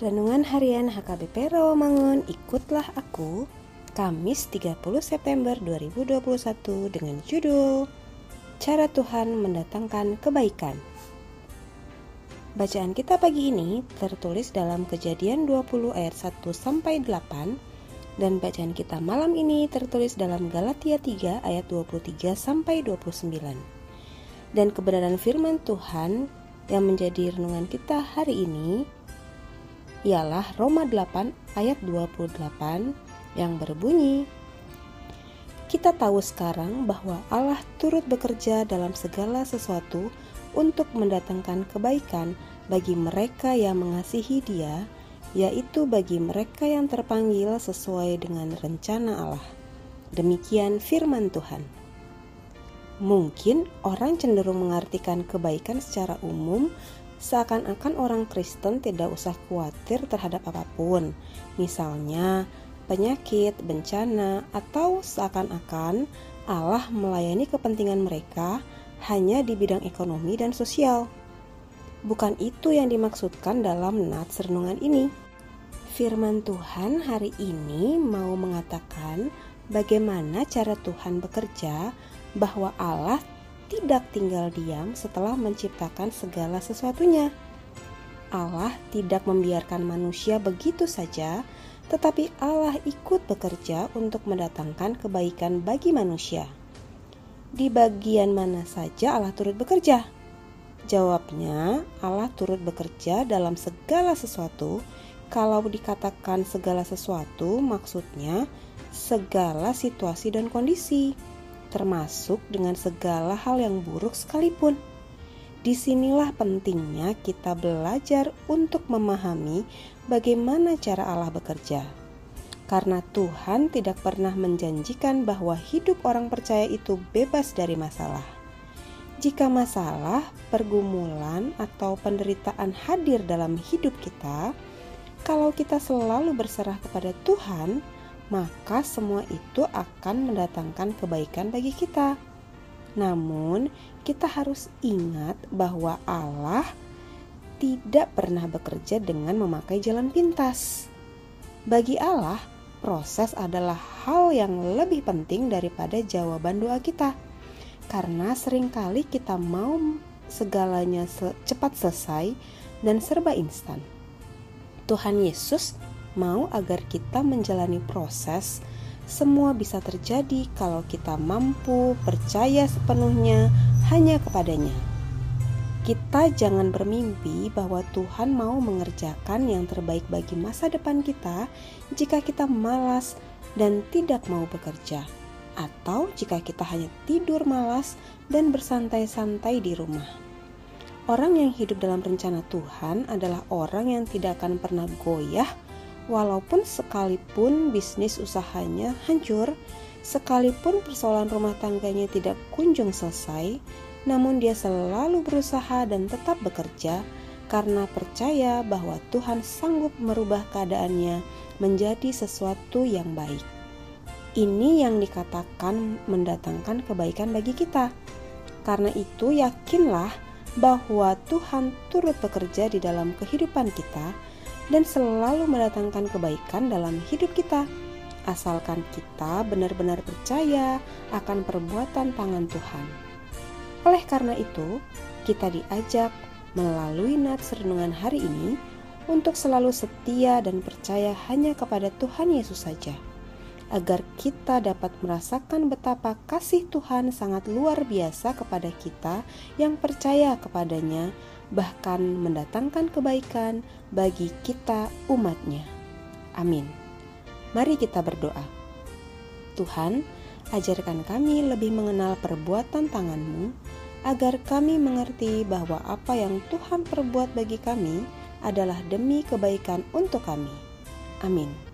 Renungan Harian HKBP Rawamangun Ikutlah Aku Kamis 30 September 2021 dengan judul Cara Tuhan Mendatangkan Kebaikan Bacaan kita pagi ini tertulis dalam kejadian 20 ayat 1 sampai 8 dan bacaan kita malam ini tertulis dalam Galatia 3 ayat 23 sampai 29. Dan kebenaran firman Tuhan yang menjadi renungan kita hari ini ialah Roma 8 ayat 28 yang berbunyi Kita tahu sekarang bahwa Allah turut bekerja dalam segala sesuatu untuk mendatangkan kebaikan bagi mereka yang mengasihi Dia, yaitu bagi mereka yang terpanggil sesuai dengan rencana Allah. Demikian firman Tuhan. Mungkin orang cenderung mengartikan kebaikan secara umum seakan-akan orang Kristen tidak usah khawatir terhadap apa pun, misalnya penyakit, bencana, atau seakan-akan Allah melayani kepentingan mereka hanya di bidang ekonomi dan sosial. Bukan itu yang dimaksudkan dalam nats renungan ini. Firman Tuhan hari ini mau mengatakan bagaimana cara Tuhan bekerja, bahwa Allah tidak tinggal diam setelah menciptakan segala sesuatunya. Allah tidak membiarkan manusia begitu saja, tetapi Allah ikut bekerja untuk mendatangkan kebaikan bagi manusia. Di bagian mana saja Allah turut bekerja? Jawabnya, Allah turut bekerja dalam segala sesuatu. Kalau dikatakan segala sesuatu, maksudnya segala situasi dan kondisi termasuk dengan segala hal yang buruk sekalipun. Di sinilah pentingnya kita belajar untuk memahami bagaimana cara Allah bekerja. Karena Tuhan tidak pernah menjanjikan bahwa hidup orang percaya itu bebas dari masalah. Jika masalah, pergumulan, atau penderitaan hadir dalam hidup kita, kalau kita selalu berserah kepada Tuhan, maka semua itu akan mendatangkan kebaikan bagi kita. Namun, kita harus ingat bahwa Allah tidak pernah bekerja dengan memakai jalan pintas. Bagi Allah, proses adalah hal yang lebih penting daripada jawaban doa kita. Karena sering kali kita mau segalanya cepat selesai dan serba instan. Tuhan Yesus mau agar kita menjalani proses, semua bisa terjadi kalau kita mampu percaya sepenuhnya hanya kepadanya. Kita jangan bermimpi bahwa Tuhan mau mengerjakan yang terbaik bagi masa depan kita jika kita malas dan tidak mau bekerja, atau jika kita hanya tidur malas dan bersantai-santai di rumah. Orang yang hidup dalam rencana Tuhan adalah orang yang tidak akan pernah goyah Walaupun sekalipun bisnis usahanya hancur, sekalipun persoalan rumah tangganya tidak kunjung selesai, namun dia selalu berusaha dan tetap bekerja karena percaya bahwa Tuhan sanggup merubah keadaannya menjadi sesuatu yang baik. Ini yang dikatakan mendatangkan kebaikan bagi kita. Karena itu, yakinlah bahwa Tuhan turut bekerja di dalam kehidupan kita dan selalu mendatangkan kebaikan dalam hidup kita. Asalkan kita benar-benar percaya akan perbuatan tangan Tuhan. Oleh karena itu, kita diajak melalui nats renungan hari ini untuk selalu setia dan percaya hanya kepada Tuhan Yesus saja, agar kita dapat merasakan betapa kasih Tuhan sangat luar biasa kepada kita yang percaya kepadanya bahkan mendatangkan kebaikan bagi kita umatnya. Amin. Mari kita berdoa. Tuhan, ajarkan kami lebih mengenal perbuatan tanganmu, agar kami mengerti bahwa apa yang Tuhan perbuat bagi kami adalah demi kebaikan untuk kami. Amin.